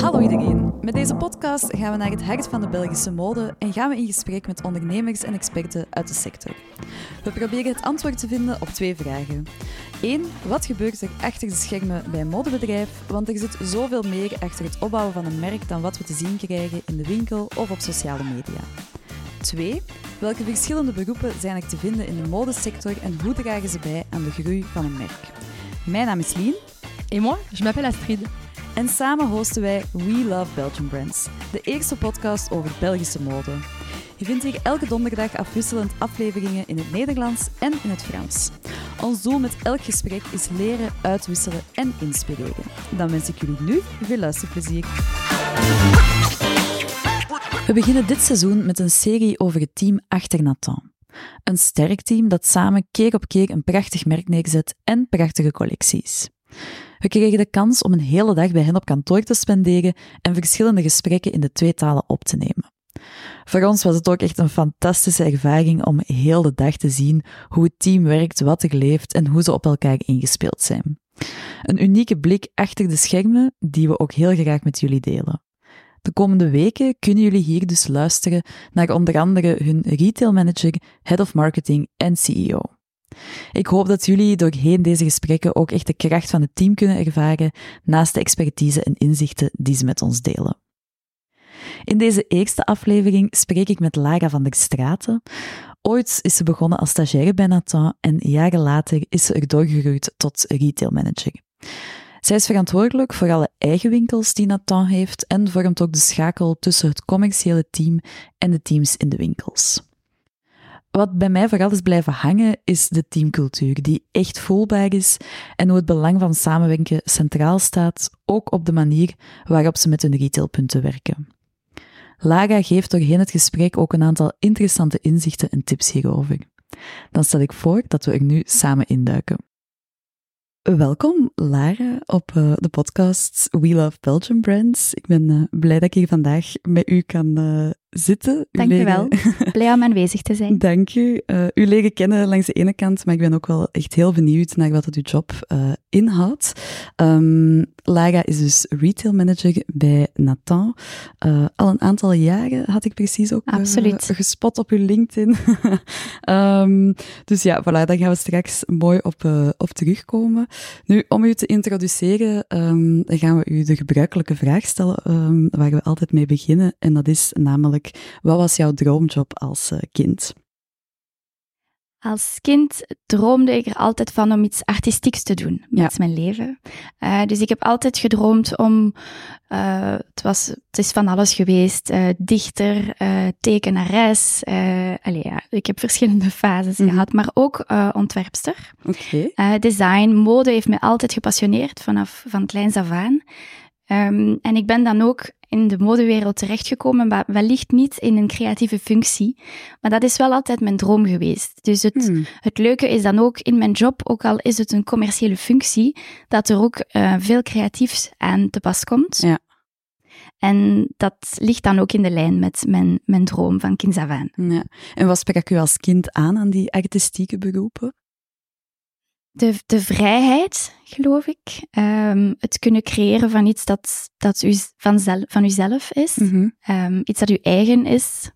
Hallo iedereen. Met deze podcast gaan we naar het hart van de Belgische mode en gaan we in gesprek met ondernemers en experten uit de sector. We proberen het antwoord te vinden op twee vragen. Eén, wat gebeurt er achter de schermen bij een modebedrijf? Want er zit zoveel meer achter het opbouwen van een merk dan wat we te zien krijgen in de winkel of op sociale media. 2. Welke verschillende beroepen zijn er te vinden in de modesector en hoe dragen ze bij aan de groei van een merk? Mijn naam is Lien. Et moi, je m'appelle Astrid. En samen hosten wij We Love Belgian Brands, de eerste podcast over Belgische mode. Je vindt hier elke donderdag afwisselend afleveringen in het Nederlands en in het Frans. Ons doel met elk gesprek is leren, uitwisselen en inspireren. Dan wens ik jullie nu veel luisterplezier. We beginnen dit seizoen met een serie over het team achter Nathan. Een sterk team dat samen keer op keer een prachtig merk neerzet en prachtige collecties. We kregen de kans om een hele dag bij hen op kantoor te spenderen en verschillende gesprekken in de twee talen op te nemen. Voor ons was het ook echt een fantastische ervaring om heel de dag te zien hoe het team werkt, wat er leeft en hoe ze op elkaar ingespeeld zijn. Een unieke blik achter de schermen die we ook heel graag met jullie delen. De komende weken kunnen jullie hier dus luisteren naar onder andere hun retail manager, head of marketing en CEO. Ik hoop dat jullie doorheen deze gesprekken ook echt de kracht van het team kunnen ervaren, naast de expertise en inzichten die ze met ons delen. In deze eerste aflevering spreek ik met Lara van der Straten. Ooit is ze begonnen als stagiaire bij Nathan en jaren later is ze er doorgegroeid tot retail manager. Zij is verantwoordelijk voor alle eigen winkels die Nathan heeft en vormt ook de schakel tussen het commerciële team en de teams in de winkels. Wat bij mij vooral is blijven hangen, is de teamcultuur, die echt voelbaar is en hoe het belang van samenwerken centraal staat, ook op de manier waarop ze met hun retailpunten werken. Lara geeft doorheen het gesprek ook een aantal interessante inzichten en tips hierover. Dan stel ik voor dat we er nu samen induiken. Welkom, Lara, op uh, de podcast We Love Belgian Brands. Ik ben uh, blij dat ik hier vandaag met u kan uh, zitten. Dank je wel. Blij om aanwezig te zijn. Dank u. u leren kennen langs de ene kant, maar ik ben ook wel echt heel benieuwd naar wat het uw job inhoudt. Um, Lara is dus retail manager bij Nathan. al een aantal jaren had ik precies ook gespot op uw LinkedIn. um, dus ja, voilà, daar gaan we straks mooi op, op terugkomen. Nu, om u te introduceren, um, gaan we u de gebruikelijke vraag stellen waar we altijd mee beginnen. En dat is namelijk, wat was jouw droomjob als uh, kind? Als kind droomde ik er altijd van om iets artistieks te doen met mijn leven. Uh, dus ik heb altijd gedroomd om, uh, het, was, het is van alles geweest, uh, dichter, tekenares. Allee, ja, ik heb verschillende fases mm -hmm. gehad, maar ook ontwerpster. Okay. design, mode heeft me altijd gepassioneerd vanaf van kleins af aan. Um, en ik ben dan ook in de modewereld terechtgekomen, maar wellicht niet in een creatieve functie. Maar dat is wel altijd mijn droom geweest. Dus het, hmm. het leuke is dan ook in mijn job, ook al is het een commerciële functie, dat er ook uh, veel creatiefs aan te pas komt. Ja. En dat ligt dan ook in de lijn met mijn, mijn droom van kinds af aan. Ja. En wat sprak u als kind aan aan die artistieke beroepen? De, de vrijheid, geloof ik. Um, het kunnen creëren van iets dat, dat u, van, zel, van uzelf is. Mm -hmm. um, iets dat uw eigen is.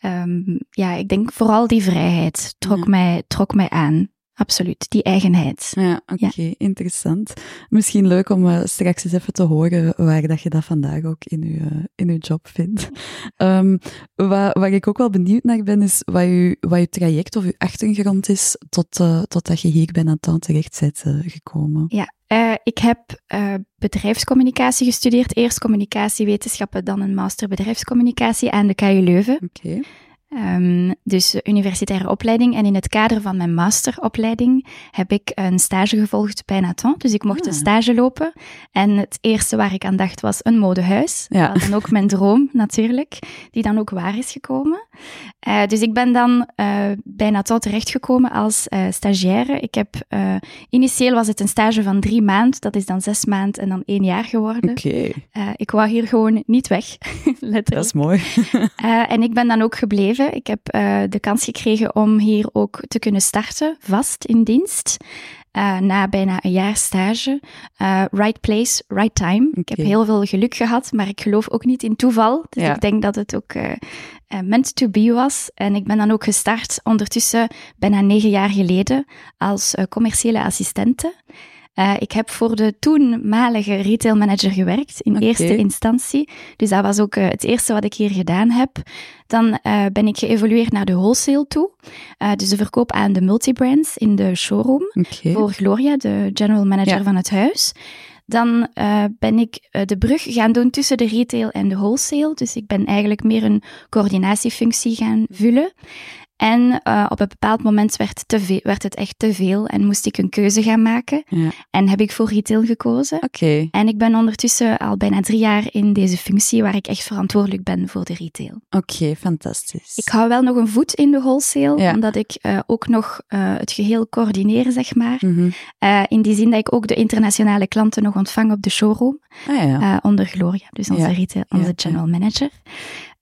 Um, ja, ik denk vooral die vrijheid trok, ja. mij, trok mij aan. Absoluut, die eigenheid. Ja, oké, okay, ja. interessant. Misschien leuk om uh, straks eens even te horen waar dat je dat vandaag ook in je, uh, in uw job vindt. Um, waar, waar ik ook wel benieuwd naar ben, is wat je, wat je traject of je achtergrond is tot, uh, totdat je hier bij Nathan terecht bent gekomen. Ja, ik heb bedrijfscommunicatie gestudeerd. Eerst communicatiewetenschappen, dan een master bedrijfscommunicatie aan de KU Leuven. Oké. Okay. Um, dus universitaire opleiding. En in het kader van mijn masteropleiding heb ik een stage gevolgd bij Nathan. Dus ik mocht ah. een stage lopen. En het eerste waar ik aan dacht was een modehuis. Ja. Dat was dan ook mijn droom natuurlijk, die dan ook waar is gekomen. Uh, dus ik ben dan uh, bij Nathan terechtgekomen als uh, stagiaire. Ik heb, initieel was het een stage van drie maanden. Dat is dan zes maanden en dan één jaar geworden. Oké. Okay. ik wou hier gewoon niet weg, letterlijk. Dat is mooi. en ik ben dan ook gebleven. Ik heb uh, de kans gekregen om hier ook te kunnen starten, vast in dienst. uh, na bijna een jaar stage. Uh, right place, right time. Ik heb heel veel geluk gehad, maar ik geloof ook niet in toeval. Dus ik denk dat het ook uh, meant to be was. En ik ben dan ook gestart ondertussen bijna negen jaar geleden als commerciële assistente. Uh, ik heb voor de toenmalige retailmanager gewerkt in eerste instantie. Dus dat was ook uh, het eerste wat ik hier gedaan heb. Dan uh, ben ik geëvolueerd naar de wholesale toe. dus de verkoop aan de multibrands in de showroom. Okay. Voor Gloria, de general manager ja. van het huis. Dan ben ik de brug gaan doen tussen de retail en de wholesale. Dus ik ben eigenlijk meer een coördinatiefunctie gaan vullen. En uh, op een bepaald moment werd, te veel, werd het echt te veel en moest ik een keuze gaan maken. Ja. En heb ik voor retail gekozen. Oké. En ik ben ondertussen al bijna drie jaar in deze functie waar ik echt verantwoordelijk ben voor de retail. Oké, fantastisch. Ik hou wel nog een voet in de wholesale, ja. omdat ik uh, ook nog uh, het geheel coördineer, zeg maar. Mm -hmm. in die zin dat ik ook de internationale klanten nog ontvang op de showroom. Ah, ja. onder Gloria, dus onze, retail, onze general manager.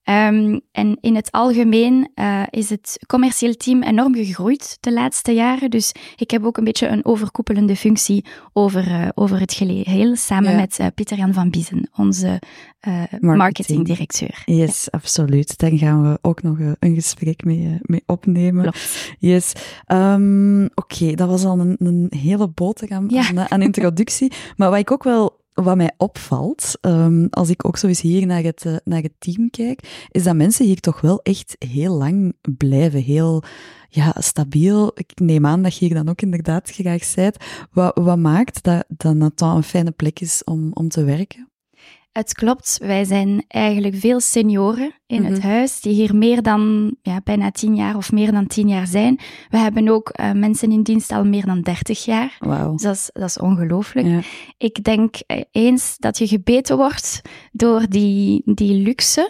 Um, en in het algemeen uh, is het commercieel team enorm gegroeid de laatste jaren. Dus ik heb ook een beetje een overkoepelende functie over, uh, over het geheel, samen ja. met uh, Pieter-Jan van Biezen, onze marketing. marketingdirecteur. Yes, ja. absoluut. Daar gaan we ook nog een gesprek mee, mee opnemen. Klopt. Yes. Um, Oké, okay, dat was al een, een hele boterham ja. aan, aan introductie. maar wat ik ook wel wat mij opvalt, um, als ik ook zo eens hier naar het, uh, naar het team kijk, is dat mensen hier toch wel echt heel lang blijven. Heel ja, stabiel. Ik neem aan dat je hier dan ook inderdaad graag zijt. Wat, wat maakt dat, dat Nathan een fijne plek is om, om te werken? Het klopt, wij zijn eigenlijk veel senioren in mm -hmm. het mhm. huis, die hier meer dan ja, bijna tien jaar of meer dan tien jaar zijn. We hebben ook uh, mensen in dienst al meer dan dertig jaar. Wow. Dus dat is, dat is ongelooflijk. Ja. Ik denk uh, eens dat je gebeten wordt door die, die luxe,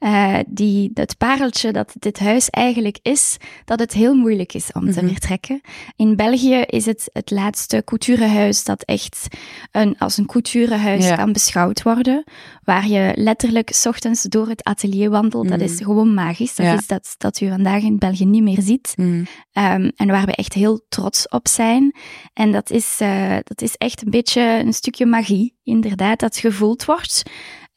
uh, die, het pareltje dat dit huis eigenlijk is, dat het heel moeilijk is om mm -hmm. te mhm. vertrekken. In België is het het laatste couturehuis dat echt een, als een couturehuis ja. kan beschouwd worden, waar je letterlijk s ochtends door het atelier wandelt dat is mm. gewoon magisch. Dat is dat, dat u vandaag in België niet meer ziet. Mm. Um, en waar we echt heel trots op zijn. En dat is, uh, dat is echt een beetje een stukje magie, inderdaad, dat gevoeld wordt.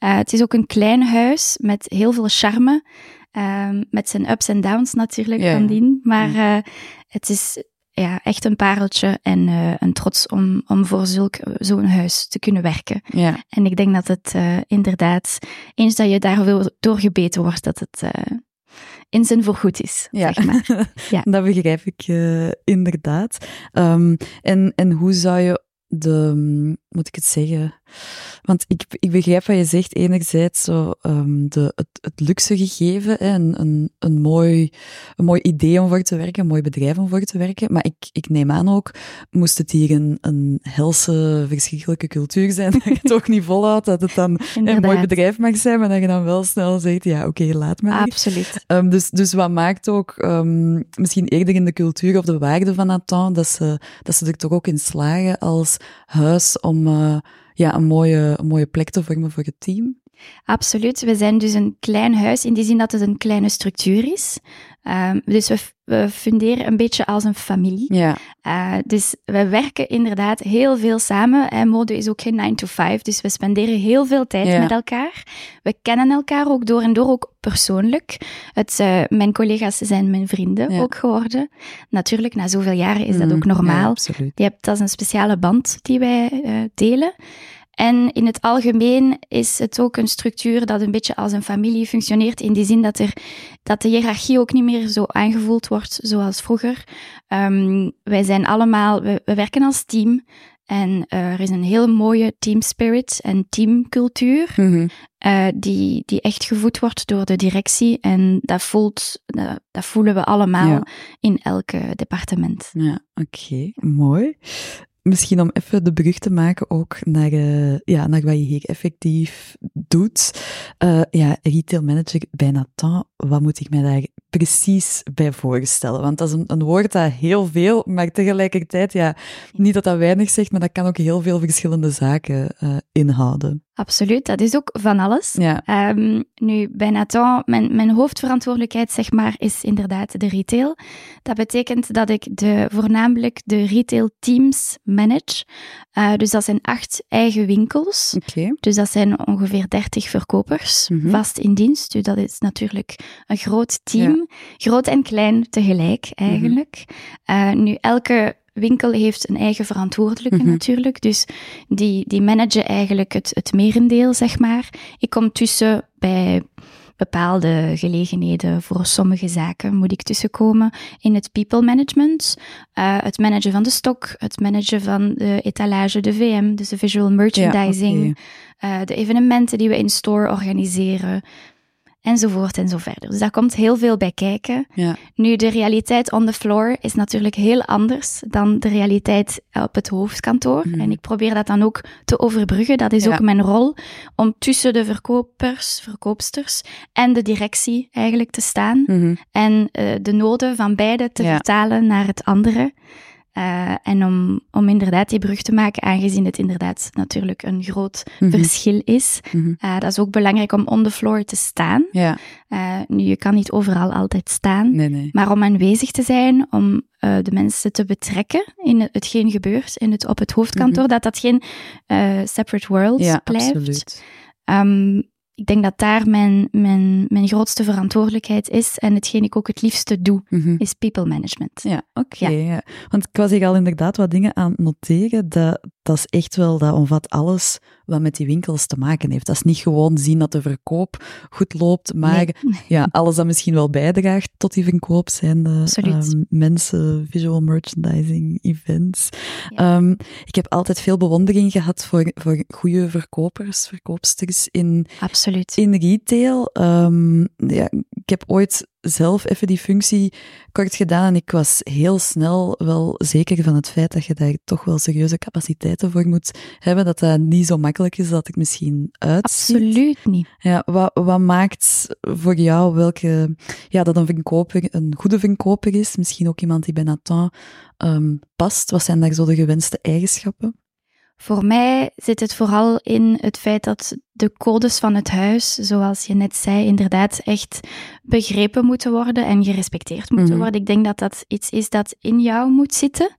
Uh, het is ook een klein huis met heel veel charme. Um, met zijn ups en downs natuurlijk van dien. Maar uh, het is ja, echt een pareltje en uh, een trots om, om voor zulk, zo'n huis te kunnen werken. Ja. En ik denk dat het uh, inderdaad, eens dat je daar doorgebeten wordt, dat het uh, in zijn voorgoed is. Ja, zeg maar. ja. dat begrijp ik inderdaad. Um, en, en hoe zou je de, moet ik het zeggen? Want ik, ik begrijp wat je zegt. Enerzijds zo, um, de, het, het luxe gegeven, hè, een, een, een, mooi, een mooi idee om voor te werken, een mooi bedrijf om voor te werken. Maar ik, ik neem aan ook, moest het hier een, een helse, verschrikkelijke cultuur zijn, dat je het ook niet volhoudt, dat het dan een mooi bedrijf mag zijn, maar dat je dan wel snel zegt, ja, oké, okay, laat maar. Absoluut. Um, dus, dus wat maakt ook um, misschien eerder in de cultuur of de waarde van Nathan, dat ze, dat ze er toch ook in slagen als huis om uh, ja, een, mooie, een mooie plek te vormen voor het team? Absoluut. We zijn dus een klein huis in die zin dat het een kleine structuur is. Um, dus we, we, funderen een beetje als een familie. Ja. Uh, dus we werken inderdaad heel veel samen. En mode is ook geen 9 to 5, dus we spenderen heel veel tijd ja. met elkaar. We kennen elkaar ook door en door, ook persoonlijk. Het, uh, mijn collega's zijn mijn vrienden ja. ook geworden. Natuurlijk, na zoveel jaren is dat ook mm, normaal. Je hebt, dat is een speciale band die wij uh, delen. En in het algemeen is het ook een structuur dat een beetje als een familie functioneert, in die zin dat, er, dat de hiërarchie ook niet meer zo aangevoeld wordt zoals vroeger. Um, wij zijn allemaal, we, we, werken als team. En uh, er is een hele mooie team spirit en teamcultuur, mm -hmm. uh, die, die echt gevoed wordt door de directie. En dat, voelt, dat, dat voelen we allemaal ja. in elk departement. Ja, oké, okay. mooi misschien om even de brug te maken ook naar, uh, ja, naar wat je hier effectief doet. Uh, ja, retail manager bij Nathan, wat moet ik mij daar precies bij voorstellen? Want dat is een, een, woord dat heel veel, maar tegelijkertijd, ja, niet dat dat weinig zegt, maar dat kan ook heel veel verschillende zaken uh, inhouden. Absoluut, dat is ook van alles. Ja. Um, nu, bij Nathan, mijn, mijn hoofdverantwoordelijkheid, zeg maar, is inderdaad de retail. Dat betekent dat ik de, voornamelijk de retail teams manage. Uh, dus dat zijn acht eigen winkels. Okay. Dus dat zijn ongeveer dertig verkopers, Mhm. vast in dienst. Dus dat is natuurlijk een groot team. Groot en klein tegelijk, eigenlijk. Uh, nu, elke winkel heeft een eigen verantwoordelijke Mhm. natuurlijk. Dus die, die managen eigenlijk het, het merendeel, zeg maar. Ik kom tussen bij bepaalde gelegenheden voor sommige zaken moet ik tussenkomen in het people management, uh, het managen van de stok, het managen van de etalage, de VM, dus de visual merchandising, ja, uh, de evenementen die we in store organiseren, enzovoort en zo verder. Dus daar komt heel veel bij kijken. Ja. Nu, de realiteit on the floor is natuurlijk heel anders dan de realiteit op het hoofdkantoor. Mhm. En ik probeer dat dan ook te overbruggen. Dat is Ja. ook mijn rol, om tussen de verkopers, verkoopsters en de directie eigenlijk te staan. Mhm. En uh, de noden van beide te Ja. vertalen naar het andere. Uh, en om, om inderdaad die brug te maken, aangezien het inderdaad natuurlijk een groot Mhm. verschil is. Mhm. Uh, dat is ook belangrijk om on the floor te staan. Ja, Uh, nu, je kan niet overal altijd staan, nee, nee. maar om aanwezig te zijn, om de mensen te betrekken in het, hetgeen gebeurt in het, op het hoofdkantoor, dat dat geen separate worlds Mhm. Ja, blijft. absoluut. Um, ik denk dat daar mijn, mijn, mijn grootste verantwoordelijkheid is en hetgeen ik ook het liefste doe, Mhm. is people management. Ja, oké. Ja. ja. Want ik was hier al inderdaad wat dingen aan noteren. Dat, dat is echt wel, dat omvat alles wat met die winkels te maken heeft. Dat is niet gewoon zien dat de verkoop goed loopt, maar Nee. ja, alles dat misschien wel bijdraagt tot die verkoop zijn de ehm, mensen, visual merchandising, events. Ja. Ehm, ik heb altijd veel bewondering gehad voor, voor goede verkopers, verkoopsters in, Absoluut. in retail. Ehm, ja, ik heb ooit zelf even die functie kort gedaan en ik was heel snel wel zeker van het feit dat je daar toch wel serieuze capaciteiten voor moet hebben, dat dat niet zo makkelijk is dat het misschien uitziet. Absoluut niet. Ja, wat, wat maakt voor jou welke, ja, dat een verkoper een goede verkoper is? Misschien ook iemand die bij Nathan ehm, past. Wat zijn daar zo de gewenste eigenschappen? Voor mij zit het vooral in het feit dat de codes van het huis, zoals je net zei, inderdaad echt begrepen moeten worden en gerespecteerd moeten Mhm. worden. Ik denk dat dat iets is dat in jou moet zitten.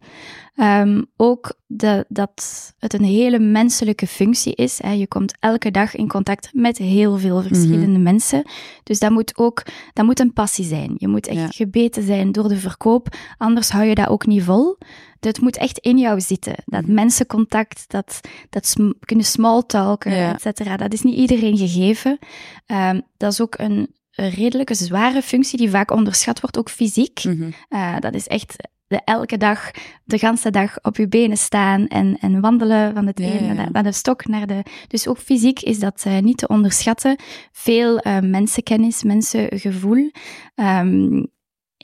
Um, ook de, dat het een hele menselijke functie is. Hè. Je komt elke dag in contact met heel veel verschillende Mhm. mensen. Dus dat moet ook dat moet een passie zijn. Je moet echt Ja. gebeten zijn door de verkoop, anders hou je dat ook niet vol. Het moet echt in jou zitten. Dat Mhm. mensencontact, dat, dat sm kunnen smalltalken, Ja. et cetera. Dat is niet iedereen gegeven. Um, dat is ook een, redelijke zware functie die vaak onderschat wordt, ook fysiek. Mhm. Uh, dat is echt de elke dag, de ganse dag op je benen staan en, en wandelen van het Ja, een ja, naar de, naar de stok. Naar de, dus ook fysiek is dat uh, niet te onderschatten. Veel uh, mensenkennis, mensengevoel. Um,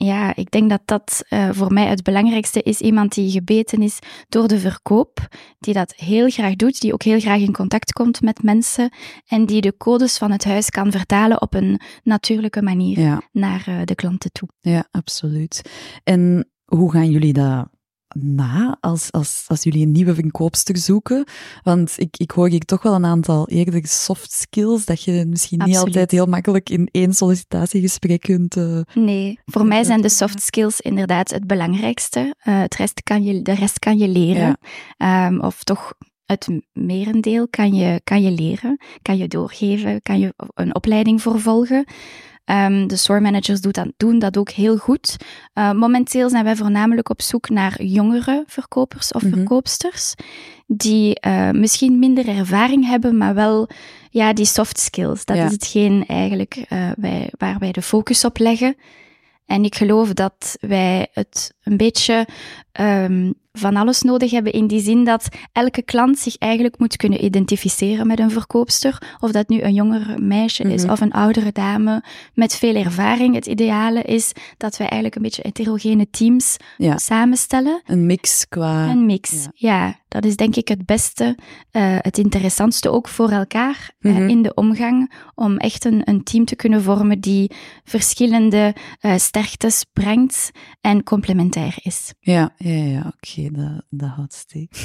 ja, ik denk dat dat uh, voor mij het belangrijkste is. Iemand die gebeten is door de verkoop, die dat heel graag doet, die ook heel graag in contact komt met mensen en die de codes van het huis kan vertalen op een natuurlijke manier Ja, naar uh, de klanten toe. ja, absoluut. En hoe gaan jullie dat na als, als, als jullie een nieuwe verkoopster zoeken? Want ik, ik hoor hier toch wel een aantal eerder soft skills dat je misschien niet altijd heel makkelijk in één sollicitatiegesprek kunt. Uh, Nee, voor mij zijn de soft skills inderdaad het belangrijkste. Uh, het rest kan je, de rest kan je leren. Ja. Um, of toch het merendeel kan je, kan je leren, kan je doorgeven, kan je een opleiding voor volgen. Um, de store managers doen dat, doen dat ook heel goed. Uh, momenteel zijn wij voornamelijk op zoek naar jongere verkopers of Mhm. verkoopsters, die uh, misschien minder ervaring hebben, maar wel ja, die soft skills. Dat Ja. is hetgeen eigenlijk uh, wij, waar wij de focus op leggen. En ik geloof dat wij het een beetje um, van alles nodig hebben in die zin dat elke klant zich eigenlijk moet kunnen identificeren met een verkoopster. Of dat nu een jonger meisje is Mhm. of een oudere dame met veel ervaring. Het ideale is dat wij eigenlijk een beetje heterogene teams Ja. samenstellen. Een mix qua... Een mix, Ja. ja. Dat is denk ik het beste, eh, het interessantste ook voor elkaar eh, Mhm. in de omgang, om echt een, een team te kunnen vormen die verschillende eh, sterktes brengt en complementair is. Ja, ja, ja, oké, dat, dat houdt steek.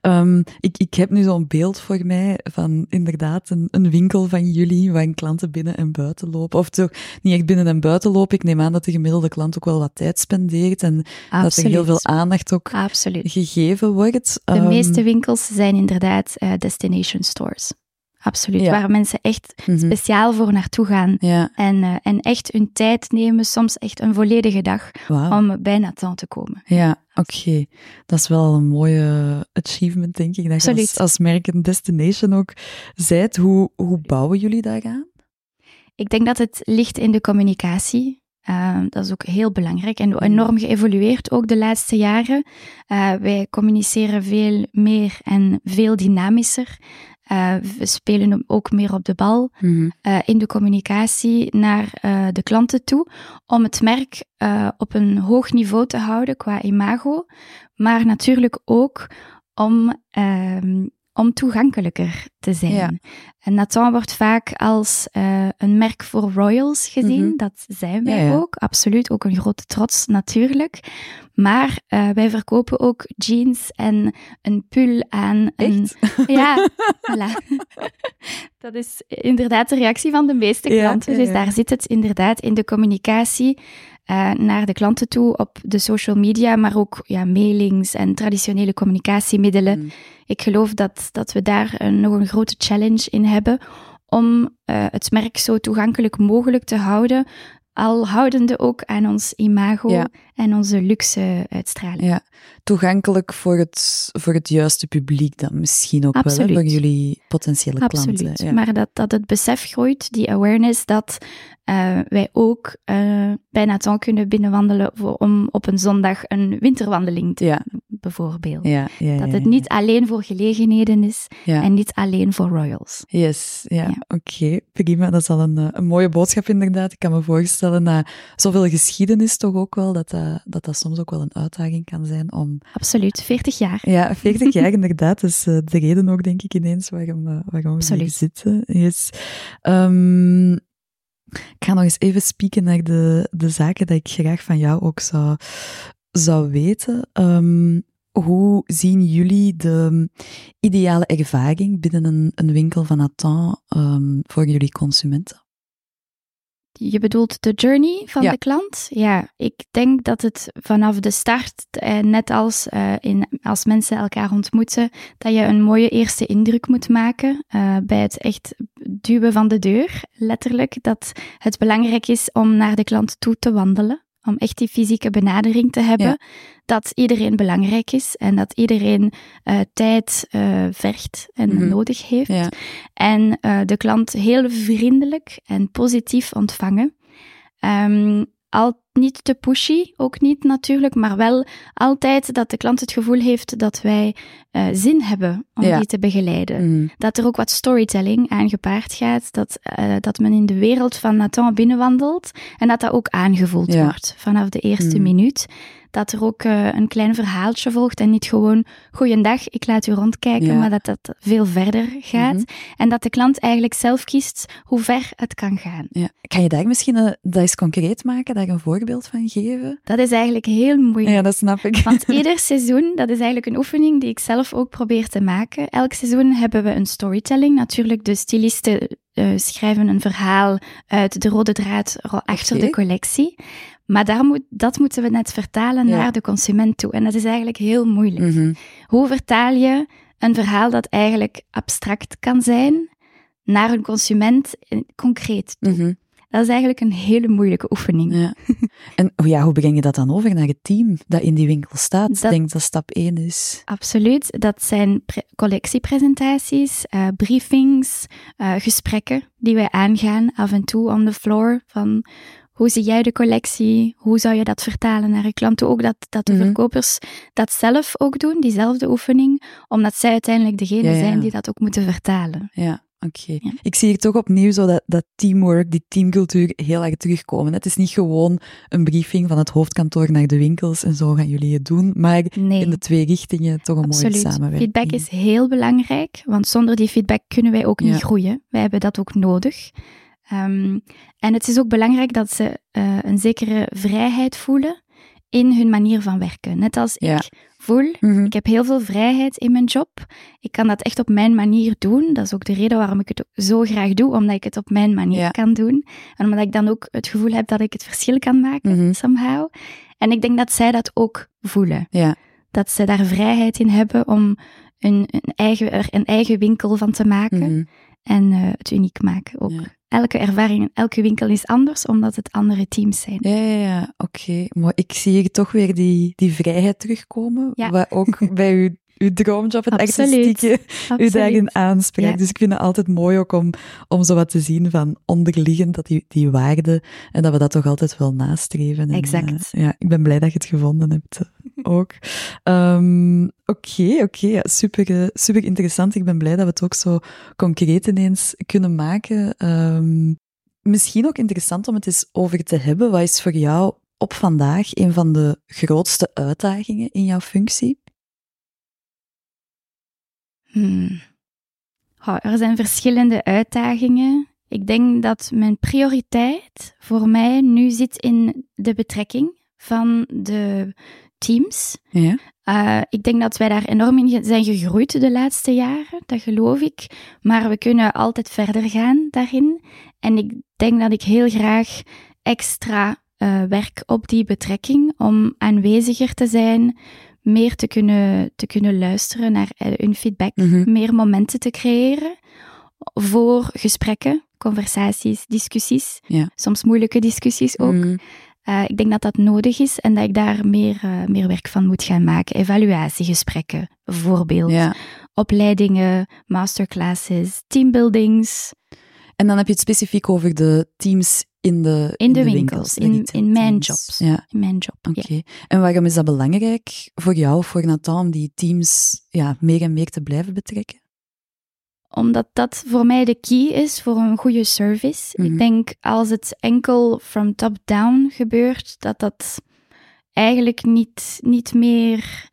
Ehm, ik, ik heb nu zo'n beeld voor mij van inderdaad een, een winkel van jullie, waar klanten binnen en buiten lopen. Of toch niet echt binnen en buiten lopen. Ik neem aan dat de gemiddelde klant ook wel wat tijd spendeert en dat er heel veel aandacht ook Absoluut. gegeven wordt. De Ehm, meeste winkels zijn inderdaad eh, destination stores. Absoluut, Ja. waar mensen echt mhm, speciaal voor naartoe gaan. Ja, En, eh, en echt hun tijd nemen, soms echt een volledige dag, om bij Nathan te komen. Ja, oké. Dat is wel een mooie achievement, denk ik. Dat je als, merk een destination ook zijt. Hoe, hoe bouwen jullie daaraan? Ik denk dat het ligt in de communicatie. Uh, dat is ook heel belangrijk en enorm geëvolueerd ook de laatste jaren. Uh, wij communiceren veel meer en veel dynamischer. Uh, we spelen ook meer op de bal Mhm. in de communicatie naar de klanten toe, om het merk op een hoog niveau te houden qua imago, maar natuurlijk ook om ehm, om toegankelijker te zijn. Ja. En Nathan wordt vaak als uh, een merk voor royals gezien. Mhm. Dat zijn wij Ja, ja. ook. Absoluut, ook een grote trots natuurlijk. Maar uh, wij verkopen ook jeans en een pull aan. Een... Echt? Ja, voilà. Dat is inderdaad de reactie van de meeste klanten. Dus daar zit het inderdaad in de communicatie uh, naar de klanten toe op de social media, maar ook ja, mailings en traditionele communicatiemiddelen. Mm. Ik geloof dat, dat we daar een, nog een grote challenge in hebben om uh, het merk zo toegankelijk mogelijk te houden, al houdende ook aan ons imago Ja. en onze luxe uitstraling. Ja, toegankelijk voor het, voor het juiste publiek dan misschien ook wel, hè, voor jullie potentiële Absoluut. klanten. Ja. Maar dat, dat het besef groeit, die awareness, dat uh, wij ook uh, bij Nathan kunnen binnenwandelen voor, om op een zondag een winterwandeling te Ja. doen, bijvoorbeeld. ja, ja, Dat het niet alleen voor gelegenheden is en niet alleen voor royals. Yes, ja, oké, prima. Dat is al een, eh, een mooie boodschap inderdaad. Ik kan me voorstellen, na zoveel geschiedenis toch ook wel, dat dat, dat, dat soms ook wel een uitdaging kan zijn om... Absoluut, 40 jaar. Ja, 40 jaar inderdaad, dat is eh, de reden ook, denk ik, ineens waarom, eh, waarom we hier zitten. Yes. Ehm, ga nog eens even spieken naar de, de zaken dat ik graag van jou ook zou, zou weten. Ehm, hoe zien jullie de ideale ervaring binnen een, een winkel van Nathan ehm, voor jullie consumenten? Je bedoelt de journey van Ja. de klant? Ja, ik denk dat het vanaf de start, eh, net als eh, in, als mensen elkaar ontmoeten, dat je een mooie eerste indruk moet maken eh, bij het echt duwen van de deur, letterlijk. Dat het belangrijk is om naar de klant toe te wandelen, om echt die fysieke benadering te hebben. Ja. Dat iedereen belangrijk is en dat iedereen eh, tijd eh, vergt en Mhm. nodig heeft Ja, en eh, de klant heel vriendelijk en positief ontvangen. Ehm, al niet te pushy, ook niet natuurlijk, maar wel altijd dat de klant het gevoel heeft dat wij eh, zin hebben om Ja. die te begeleiden. Mm, Dat er ook wat storytelling aan gepaard gaat, dat, eh, dat men in de wereld van Nathan binnenwandelt en dat dat ook aangevoeld Ja. wordt vanaf de eerste Mm. minuut. Dat er ook eh, een klein verhaaltje volgt en niet gewoon goeiedag, ik laat u rondkijken, Ja. maar dat dat veel verder gaat. Mhm. En dat de klant eigenlijk zelf kiest hoe ver het kan gaan. ja. Kan je daar misschien eh, dat eens concreet maken, daar een voorbeeld van geven? Dat is eigenlijk heel moeilijk. Ja, dat snap ik. Want ieder seizoen, dat is eigenlijk een oefening die ik zelf ook probeer te maken. Elk seizoen hebben we een storytelling. Natuurlijk, de stylisten eh, schrijven een verhaal uit de rode draad achter de collectie. Maar daar moet, dat moeten we net vertalen Ja. naar de consument toe. En dat is eigenlijk heel moeilijk. Mhm. Hoe vertaal je een verhaal dat eigenlijk abstract kan zijn naar een consument concreet toe? Mhm. Dat is eigenlijk een hele moeilijke oefening. Ja. En oh ja, hoe breng je dat dan over naar het team dat in die winkel staat? Dat- Ik denk dat stap 1 is. Absoluut. Dat zijn pre- collectiepresentaties, eh, briefings, eh, gesprekken die wij aangaan af en toe on the floor van hoe zie jij de collectie? Hoe zou je dat vertalen naar je klanten? Ook dat, dat de Mhm. verkopers dat zelf ook doen, diezelfde oefening, omdat zij uiteindelijk degene Ja, ja. zijn die dat ook moeten vertalen. Ja, oké. Ja. Ik zie hier toch opnieuw zo dat, dat teamwork, die teamcultuur heel erg terugkomen. Het is niet gewoon een briefing van het hoofdkantoor naar de winkels en zo gaan jullie het doen, maar Nee. in de twee richtingen toch een Absoluut. mooie samenwerking. Feedback is heel belangrijk, want zonder die feedback kunnen wij ook niet groeien. Wij hebben dat ook nodig. Ehm, en het is ook belangrijk dat ze eh, een zekere vrijheid voelen in hun manier van werken. Net als Ja. ik voel, Mhm. ik heb heel veel vrijheid in mijn job. Ik kan dat echt op mijn manier doen. Dat is ook de reden waarom ik het zo graag doe, omdat ik het op mijn manier Ja. kan doen. En omdat ik dan ook het gevoel heb dat ik het verschil kan maken, Mhm. somehow. En ik denk dat zij dat ook voelen Ja, dat ze daar vrijheid in hebben om een, een, eigen, er een eigen winkel van te maken mhm. en eh, het uniek maken ook. Elke ervaring in elke winkel is anders, omdat het andere teams zijn. Ja, ja, ja. oké. Maar ik zie hier toch weer die, die vrijheid terugkomen, Ja. wat ook bij uw, uw droomjob, het Absoluut. artistieke, u daarin aanspreekt. Ja. Dus ik vind het altijd mooi ook om, om zo wat te zien van onderliggend, dat die, die waarde, en dat we dat toch altijd wel nastreven. En, Exact. eh, ja, ik ben blij dat je het gevonden hebt eh, ook. Ehm, Oké, oké, ja, super, eh, super interessant. Ik ben blij dat we het ook zo concreet ineens kunnen maken. Ehm, misschien ook interessant om het eens over te hebben. Wat is voor jou op vandaag een van de grootste uitdagingen in jouw functie? Hmm. Er zijn verschillende uitdagingen. Ik denk dat mijn prioriteit voor mij nu zit in de betrekking van de teams. Ja. Uh, ik denk dat wij daar enorm in zijn gegroeid de laatste jaren, dat geloof ik. Maar we kunnen altijd verder gaan daarin. En ik denk dat ik heel graag extra uh, werk op die betrekking om aanweziger te zijn, meer te kunnen, te kunnen luisteren naar uh, hun feedback, Mhm. meer momenten te creëren voor gesprekken, conversaties, discussies. Ja. Soms moeilijke discussies ook. Mm. Uh, ik denk dat dat nodig is en dat ik daar meer, uh, meer werk van moet gaan maken. Evaluatiegesprekken, bijvoorbeeld. Ja. Opleidingen, masterclasses, teambuildings. En dan heb je het specifiek over de teams in de, In de winkels, in- in mijn jobs. Ja, In mijn job. oké. Ja. En waarom is dat belangrijk voor jou of voor Nathan om die teams ja, meer en meer te blijven betrekken? Omdat dat voor mij de key is voor een goede service. Mhm. Ik denk als het enkel from top-down gebeurt, dat dat eigenlijk niet, niet meer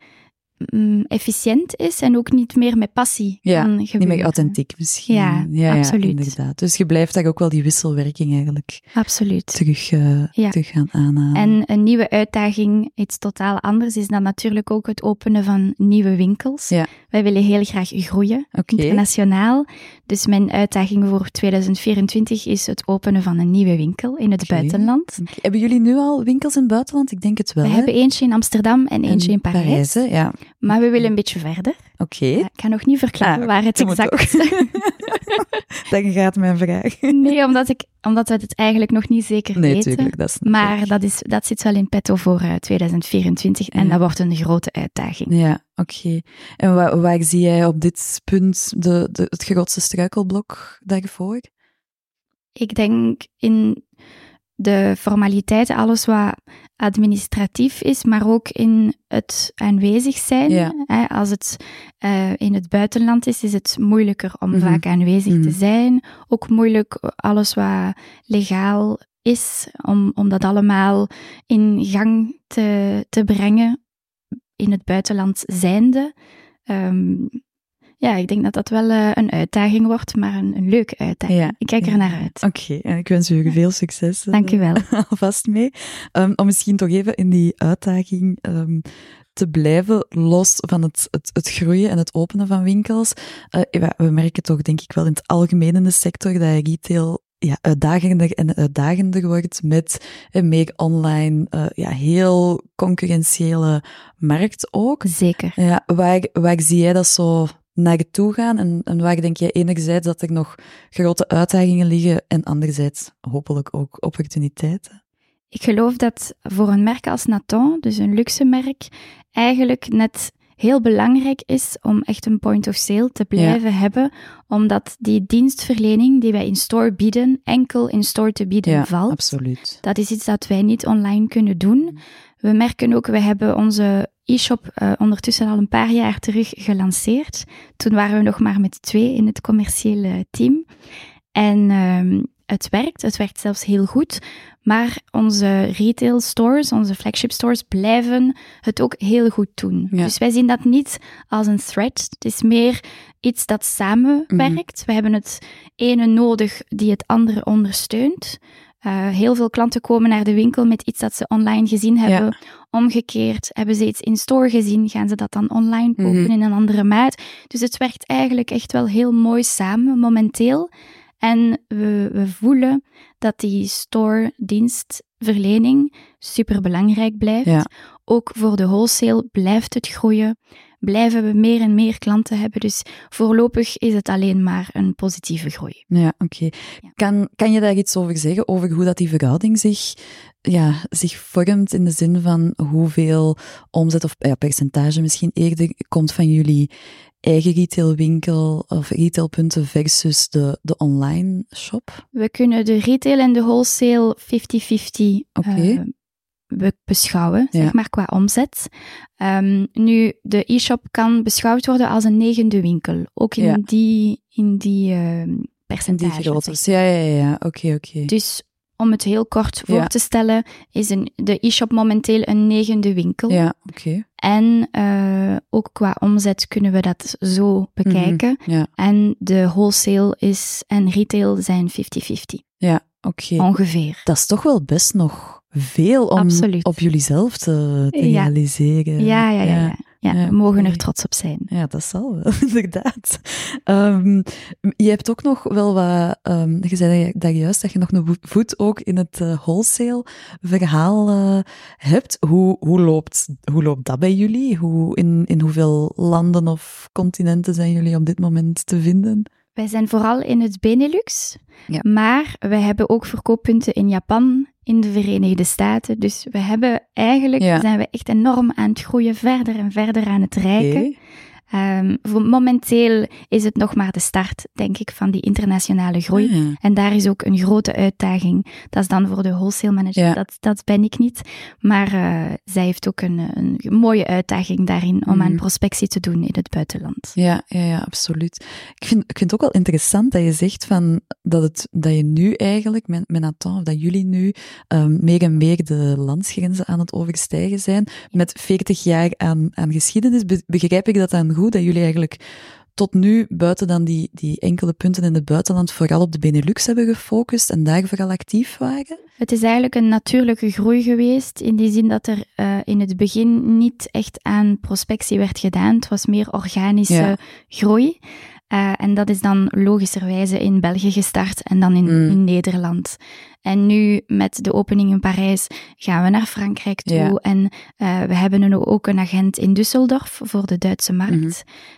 mm, efficiënt is en ook niet meer met passie Ja, kan Niet meer authentiek misschien. Ja, absoluut. inderdaad. Dus je blijft daar ook wel die wisselwerking eigenlijk Absoluut. terug, Ja. terug gaan aanhalen. En een nieuwe uitdaging, iets totaal anders, is dan natuurlijk ook het openen van nieuwe winkels. Ja. Wij willen heel graag groeien, internationaal. Dus mijn uitdaging voor 2024 is het openen van een nieuwe winkel in het buitenland. Hebben jullie nu al winkels in het buitenland? Ik denk het wel. We hè? hebben eentje in Amsterdam en eentje in Parijs. hè? Ja, Maar we willen een beetje verder. oké. Ik kan nog niet verklaren Ah, waar het exact Dan gaat mijn vraag. Nee, omdat, ik, omdat we het eigenlijk nog niet zeker Nee, weten. tuurlijk. Dat snap Maar dat, is, dat zit wel in petto voor eh, 2024 en Ja. dat wordt een grote uitdaging. Ja, oké. En waar, waar zie jij op dit punt de, de, het grootste struikelblok daarvoor? Ik denk in de formaliteiten, alles wat administratief is, maar ook in het aanwezig zijn. Ja. Hè, Als het eh, in het buitenland is, is het moeilijker om Mhm. vaak aanwezig Mhm. te zijn. Ook moeilijk alles wat legaal is, om, om dat allemaal in gang te, te brengen in het buitenland zijnde. Ehm, ja, ik denk dat dat wel eh, een uitdaging wordt, maar een, een leuke uitdaging. Ja, Ik kijk ja. er naar uit. Oké, en ik wens u veel succes. eh, Dank je wel. alvast mee. Ehm, om misschien toch even in die uitdaging ehm, te blijven, los van het, het, het groeien en het openen van winkels. Eh, we- merken toch, denk ik wel, in het algemeen in de sector dat retail ja, uitdagender en uitdagender wordt met een meer online, ja, heel concurrentiële markt ook. Zeker. Ja, waar, waar zie jij dat zo naartoe gaan? En, en waar denk jij enerzijds dat er nog grote uitdagingen liggen en anderzijds hopelijk ook opportuniteiten? Ik geloof dat voor een merk als Nathan, dus een luxe merk, eigenlijk net heel belangrijk is om echt een point of sale te blijven hebben, omdat die dienstverlening die wij in store bieden, enkel in store te bieden ja, valt. absoluut. Dat is iets dat wij niet online kunnen doen. We merken ook, we hebben onze e-shop uh, ondertussen al een paar jaar terug gelanceerd. Toen waren we nog maar met twee in het commerciële team. En uh, het werkt, het werkt zelfs heel goed. Maar onze retail stores, onze flagship stores, blijven het ook heel goed doen. Ja. Dus wij zien dat niet als een threat. Het is meer iets dat samenwerkt. Mhm. We hebben het ene nodig die het andere ondersteunt. Uh, heel veel klanten komen naar de winkel met iets dat ze online gezien hebben. Omgekeerd hebben ze iets in store gezien, gaan ze dat dan online kopen Mhm. in een andere maat. Dus het werkt eigenlijk echt wel heel mooi samen momenteel. En we, we voelen dat die store dienstverlening super belangrijk blijft. Ja. Ook voor de wholesale blijft het groeien. Blijven we meer en meer klanten hebben. Dus voorlopig is het alleen maar een positieve groei. Ja, oké. Ja. Kan, kan je daar iets over zeggen, over hoe dat die verhouding zich, ja, zich vormt in de zin van hoeveel omzet of ja, percentage misschien eerder komt van jullie eigen retailwinkel of retailpunten versus de, de online shop? We kunnen de retail en de wholesale 50-50 Oké. eh, be- beschouwen, Ja. zeg maar qua omzet. Ehm, nu, de e-shop kan beschouwd worden als een negende winkel, ook in Ja. die, in die ehm, En die percentage. groottes. Ja, ja, ja. Oké, oké. Dus om het heel kort voor Ja. te stellen, is een, de e-shop momenteel een negende winkel. Ja, oké. En eh, ook qua omzet kunnen we dat zo bekijken. Ja, En de wholesale is en retail zijn 50-50, ja, oké. ongeveer. Dat is toch wel best nog veel om Absoluut. op jullie zelf te, te Ja. realiseren. Ja, ja, ja. ja. we mogen er trots op zijn. Ja, dat zal wel, inderdaad. Ehm, je hebt ook nog wel wat, ehm, je zei daar juist dat je nog een voet ook in het eh, wholesale verhaal eh, hebt. Hoe, hoe, loopt, hoe loopt dat bij jullie? Hoe, in, in hoeveel landen of continenten zijn jullie op dit moment te vinden? Wij zijn vooral in het Benelux, Ja. maar we hebben ook verkooppunten in Japan, in de Verenigde Staten. Dus we hebben eigenlijk, Ja. zijn we echt enorm aan het groeien, verder en verder aan het rijken. Ehm, voor momenteel is het nog maar de start, denk ik, van die internationale groei. Ah, ja. En daar is ook een grote uitdaging. Dat is dan voor de wholesale manager. Ja. Dat, dat ben ik niet. Maar eh, zij heeft ook een, een mooie uitdaging daarin om aan Mhm. prospectie te doen in het buitenland. Ja, ja, ja, absoluut. Ik vind, ik vind het ook wel interessant dat je zegt van dat, het, dat je nu eigenlijk, met, met Nathan, of dat jullie nu ehm, meer en meer de landsgrenzen aan het overstijgen zijn. Met 40 jaar aan, aan geschiedenis, Be- begrijp ik dat dan goed, dat jullie eigenlijk tot nu, buiten dan die, die enkele punten in het buitenland, vooral op de Benelux hebben gefocust en daar vooral actief waren? Het is eigenlijk een natuurlijke groei geweest, in die zin dat er eh, in het begin niet echt aan prospectie werd gedaan. Het was meer organische Ja. groei. Eh, en dat is dan logischerwijze in België gestart en dan in, Mm. in Nederland. En nu met de opening in Parijs gaan we naar Frankrijk toe. Ja. En eh, we hebben een, ook een agent in Düsseldorf voor de Duitse markt. Mhm.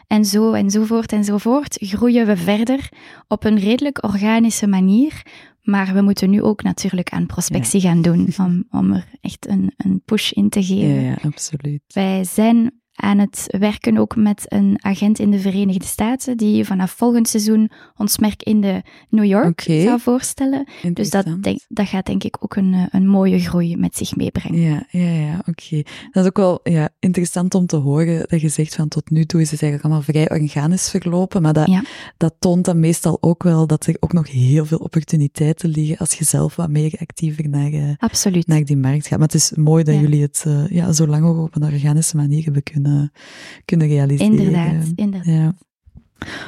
En zo enzovoort enzovoort groeien we verder op een redelijk organische manier. Maar we moeten nu ook natuurlijk aan prospectie gaan doen om, om er echt een, een push in te Ja, geven. ja, absoluut. Wij zijn aan het werken ook met een agent in de Verenigde Staten die vanaf volgend seizoen ons merk in de New York zou voorstellen. Dus dat, denk, dat gaat denk ik ook een, eh, een mooie groei met zich meebrengen. Ja, ja, ja, oké. Dat is ook wel ja, interessant om te horen dat je zegt van tot nu toe is het eigenlijk allemaal vrij organisch verlopen, maar dat, Ja. dat toont dan meestal ook wel dat er ook nog heel veel opportuniteiten liggen als je zelf wat meer actiever naar, eh, naar die markt gaat. Maar het is mooi dat Ja. jullie het eh, ja, zo lang ook op een organische manier hebben kunnen, kunnen realiseren. Inderdaad, inderdaad. Ja.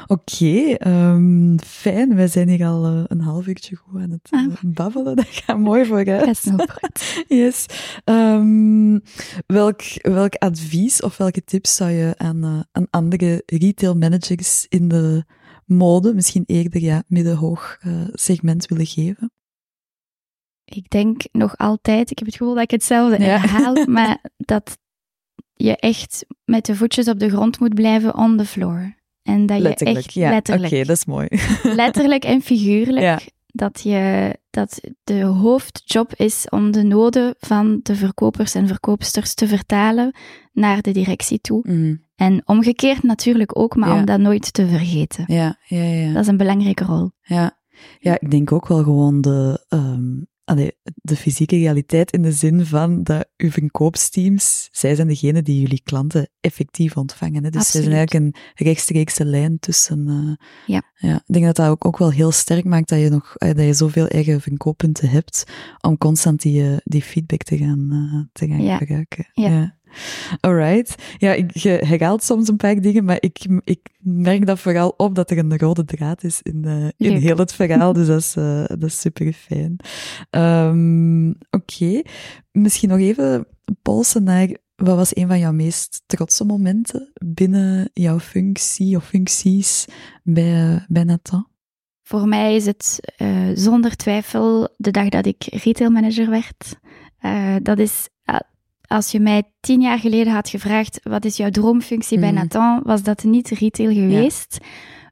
Oké, ehm, fijn. Wij zijn hier al eh, een half uurtje goed aan het eh, Ah. babbelen. Dat gaat mooi vooruit. Yes. Ehm, welk, welk advies of welke tips zou je aan, eh, aan andere retail managers in de mode, misschien eerder ja, midden-hoog eh, segment willen geven? Ik denk nog altijd, ik heb het gevoel dat ik hetzelfde Ja. herhaal, maar dat je echt met de voetjes op de grond moet blijven on the floor. En dat je echt ja. letterlijk, Oké, dat is mooi. letterlijk en figuurlijk, Ja. dat je dat de hoofdjob is om de noden van de verkopers en verkoopsters te vertalen naar de directie toe. Mhm. En omgekeerd natuurlijk ook, maar Ja. om dat nooit te vergeten. Ja, ja, ja. Dat is een belangrijke rol. Ja. ja, ik denk ook wel gewoon de, ehm, allee, de fysieke realiteit in de zin van dat uw verkoopsteams, zij zijn degene die jullie klanten effectief ontvangen. Hè? Dus zij zijn eigenlijk een rechtstreekse lijn tussen... eh, Ja. ja. Ik denk dat dat ook, ook wel heel sterk maakt dat je nog eh, dat je zoveel eigen verkooppunten hebt om constant die, eh, die feedback te gaan, te gaan Ja. gebruiken. Ja. Alright. Ja, ik, je herhaalt soms een paar dingen, maar ik, ik merk dat vooral op dat er een rode draad is in, eh, in heel het verhaal. Dus dat is, eh, dat is super fijn. Ehm, Oké. Misschien nog even polsen naar wat was een van jouw meest trotse momenten binnen jouw functie of functies bij, bij Nathan? Voor mij is het eh, zonder twijfel de dag dat ik retailmanager werd. Dat is, als je mij tien jaar geleden had gevraagd, wat is jouw droomfunctie bij Mhm. Nathan, was dat niet retail geweest.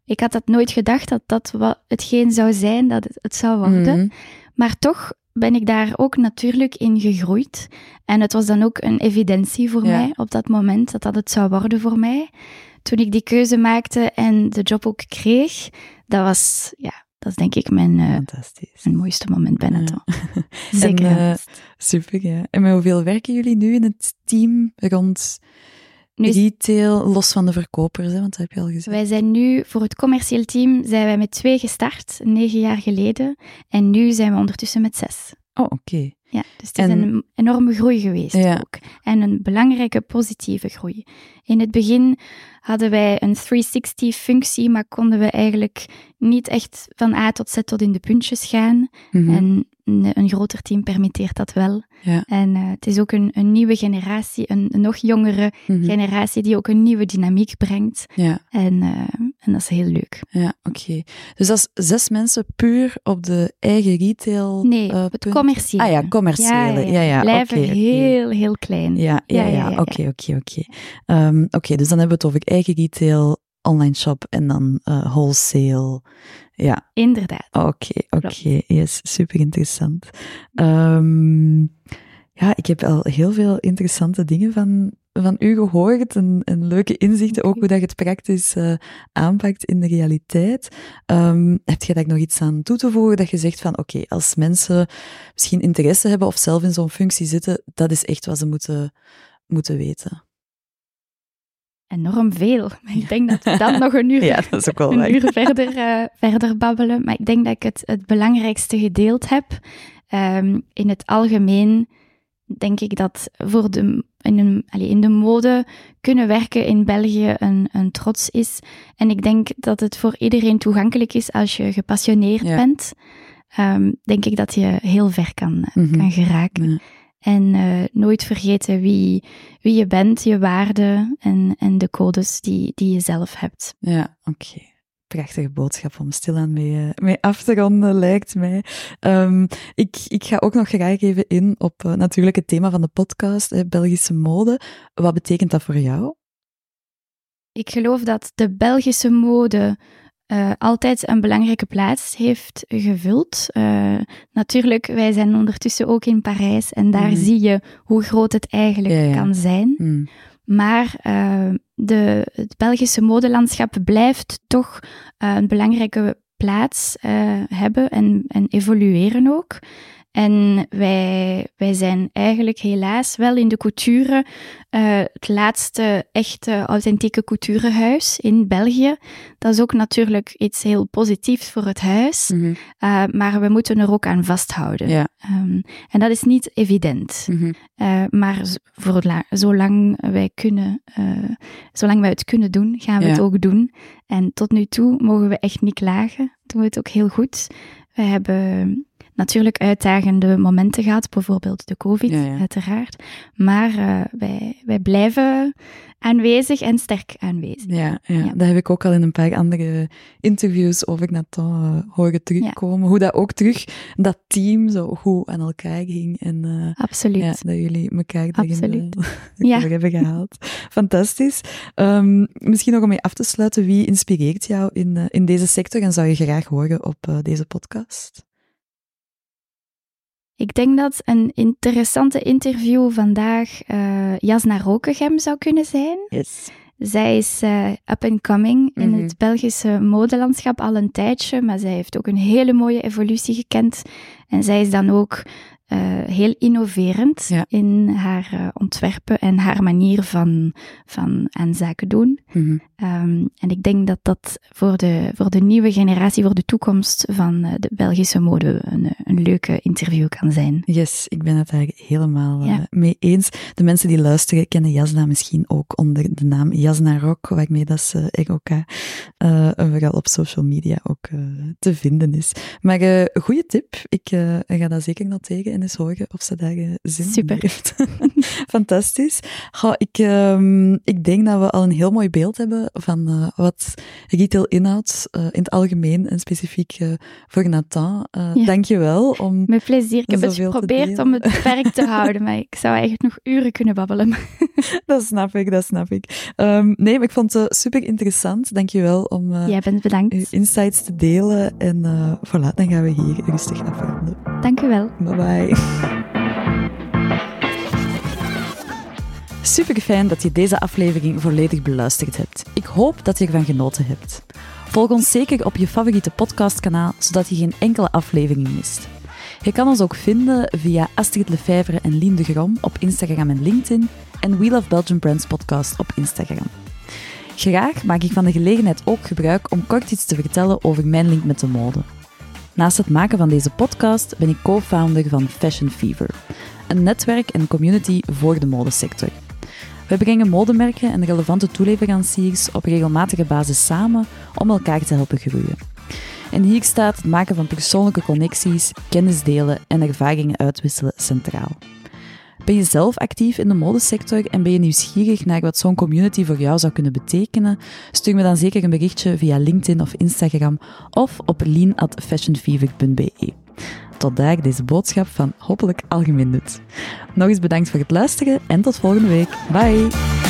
Ik had dat nooit gedacht dat dat wat hetgeen zou zijn dat het, het zou worden. Mhm. Maar toch ben ik daar ook natuurlijk in gegroeid. En het was dan ook een evidentie voor Ja. mij op dat moment dat dat het zou worden voor mij. Toen ik die keuze maakte en de job ook kreeg, dat was, ja, dat is denk ik mijn, eh, mijn mooiste moment bij Ja. Nathan. Zeker. En, eh, Super, ja. En met hoeveel werken jullie nu in het team rond Nu retail, los van de verkopers, hè, want dat heb je al gezegd. Wij zijn nu voor het commercieel team zijn wij met twee gestart, negen jaar geleden. En nu zijn we ondertussen met zes. Oh, oké. Ja, dus het is En- een enorme groei geweest Ja. ook. En een belangrijke positieve groei. In het begin hadden wij een 360-functie, maar konden we eigenlijk niet echt van A tot Z tot in de puntjes gaan. Mhm. En een, een groter team permitteert dat wel. Ja. En eh, het is ook een, een nieuwe generatie, een, een nog jongere Mhm. generatie die ook een nieuwe dynamiek brengt. Ja, En, eh, en dat is heel leuk. ja oké. Dus dat is zes mensen puur op de eigen retail Nee, eh, het commerciële. Ah ja, commerciële. Ja, ja. Blijven oké, oké. heel, heel klein. Ja, ja, Ja, ja, ja. ja, Oké, oké, oké. Ehm, Oké, dus dan hebben we het over eigen retail, online shop en dan eh, wholesale. Ja, Inderdaad. Oké, oké. Yes, super interessant. Ehm, ja, ik heb al heel veel interessante dingen van, van u gehoord en, en leuke inzichten, ook hoe dat je het praktisch eh, aanpakt in de realiteit. Ehm, heb je daar nog iets aan toe te voegen dat je zegt van, oké, als mensen misschien interesse hebben of zelf in zo'n functie zitten, dat is echt wat ze moeten, moeten weten. Enorm veel. Maar ik denk dat we dan nog een uur, Ja, dat is ook wel een uur verder, eh, verder babbelen. Maar ik denk dat ik het, het belangrijkste gedeeld heb. Ehm, in het algemeen denk ik dat voor de, in, een, allee, in de mode kunnen werken in België een, een trots is. En ik denk dat het voor iedereen toegankelijk is als je gepassioneerd Ja. bent. Ehm, denk ik dat je heel ver kan, eh, Mhm. kan geraken. Ja. En eh, nooit vergeten wie, wie je bent, je waarden en, en de codes die, die je zelf hebt. Ja, oké. Prachtige boodschap om stilaan mee, eh, mee af te ronden, lijkt mij. Ehm, ik, ik ga ook nog graag even in op eh, natuurlijk het thema van de podcast, Belgische mode. Wat betekent dat voor jou? Ik geloof dat de Belgische mode eh, altijd een belangrijke plaats heeft gevuld. Natuurlijk, wij zijn ondertussen ook in Parijs en daar Mhm. zie je hoe groot het eigenlijk Ja, ja. kan zijn. Hmm. Maar de, het Belgische modelandschap blijft toch eh, een belangrijke plaats eh, hebben en, en evolueren ook. En wij, wij zijn eigenlijk helaas wel in de couture eh, het laatste echte authentieke couturehuis in België. Dat is ook natuurlijk iets heel positiefs voor het huis, Mhm. maar we moeten er ook aan vasthouden. Ja. Ehm, en dat is niet evident. Mhm. Eh, maar voor la- zolang wij kunnen, eh, zolang wij het kunnen doen, gaan we Ja. het ook doen. En tot nu toe mogen we echt niet klagen. Doen we het ook heel goed. We hebben natuurlijk uitdagende momenten gehad, bijvoorbeeld de COVID, Ja, ja. uiteraard. Maar eh, wij, wij blijven aanwezig en sterk aanwezig. Ja, ja, Ja. dat heb ik ook al in een paar andere interviews over Nathan eh, horen terugkomen. Hoe dat ook terug, dat team zo goed aan elkaar ging en eh, Absoluut. ja, dat jullie elkaar daarin Ja. hebben gehaald. Fantastisch. Ehm, misschien nog om mee af te sluiten, wie inspireert jou in, in deze sector en zou je graag horen op deze podcast? Ik denk dat een interessante interview vandaag uh, Jasna Rokegem zou kunnen zijn. Yes. Zij is uh, up and coming in Mhm. het Belgische modelandschap al een tijdje, maar zij heeft ook een hele mooie evolutie gekend. En zij is dan ook uh, heel innoverend Ja. in haar uh, ontwerpen en haar manier van, van aan zaken doen. Mhm. Um, en ik denk dat dat voor de, voor de nieuwe generatie, voor de toekomst van uh, de Belgische mode, een, een leuke interview kan zijn. Yes, ik ben het daar helemaal Ja. uh, mee eens. De mensen die luisteren kennen Jasna misschien ook onder de naam Jasna Rock, waarmee dat ze ROK uh, vooral op social media ook uh, te vinden is. Maar uh, goede tip, ik ga dat zeker noteren en eens horen of ze daar zin Super. in heeft. Fantastisch. Goh, ik, um, ik denk dat we al een heel mooi beeld hebben van uh, wat retail inhoudt uh, in het algemeen en specifiek uh, voor Nathan. Ja. Dank je wel om Met plezier. Ik heb het geprobeerd om het beperkt te houden, maar ik zou eigenlijk nog uren kunnen babbelen. Dat snap ik, dat snap ik. Um, nee, maar ik vond het super interessant. Dank je wel om Jij bent uw bedankt. insights te delen. En voilà, dan gaan we hier rustig afronden. Dank u wel. Bye bye. Super fijn dat je deze aflevering volledig beluisterd hebt. Ik hoop dat je ervan genoten hebt. Volg ons zeker op je favoriete podcastkanaal, zodat je geen enkele aflevering mist. Je kan ons ook vinden via Astrid Lefevre en Lien de Grom op Instagram en LinkedIn en We Love Belgian Brands podcast op Instagram. Graag maak ik van de gelegenheid ook gebruik om kort iets te vertellen over mijn link met de mode. Naast het maken van deze podcast ben ik co-founder van Fashion Fever, een netwerk en community voor de modesector. We brengen modemerken en relevante toeleveranciers op regelmatige basis samen om elkaar te helpen groeien. En hier staat het maken van persoonlijke connecties, kennis delen en ervaringen uitwisselen centraal. Ben je zelf actief in de modesector en ben je nieuwsgierig naar wat zo'n community voor jou zou kunnen betekenen? Stuur me dan zeker een berichtje via LinkedIn of Instagram of op lean.fashionfever.be. Tot daar deze boodschap van hopelijk algemeen. Nog eens bedankt voor het luisteren en tot volgende week. Bye!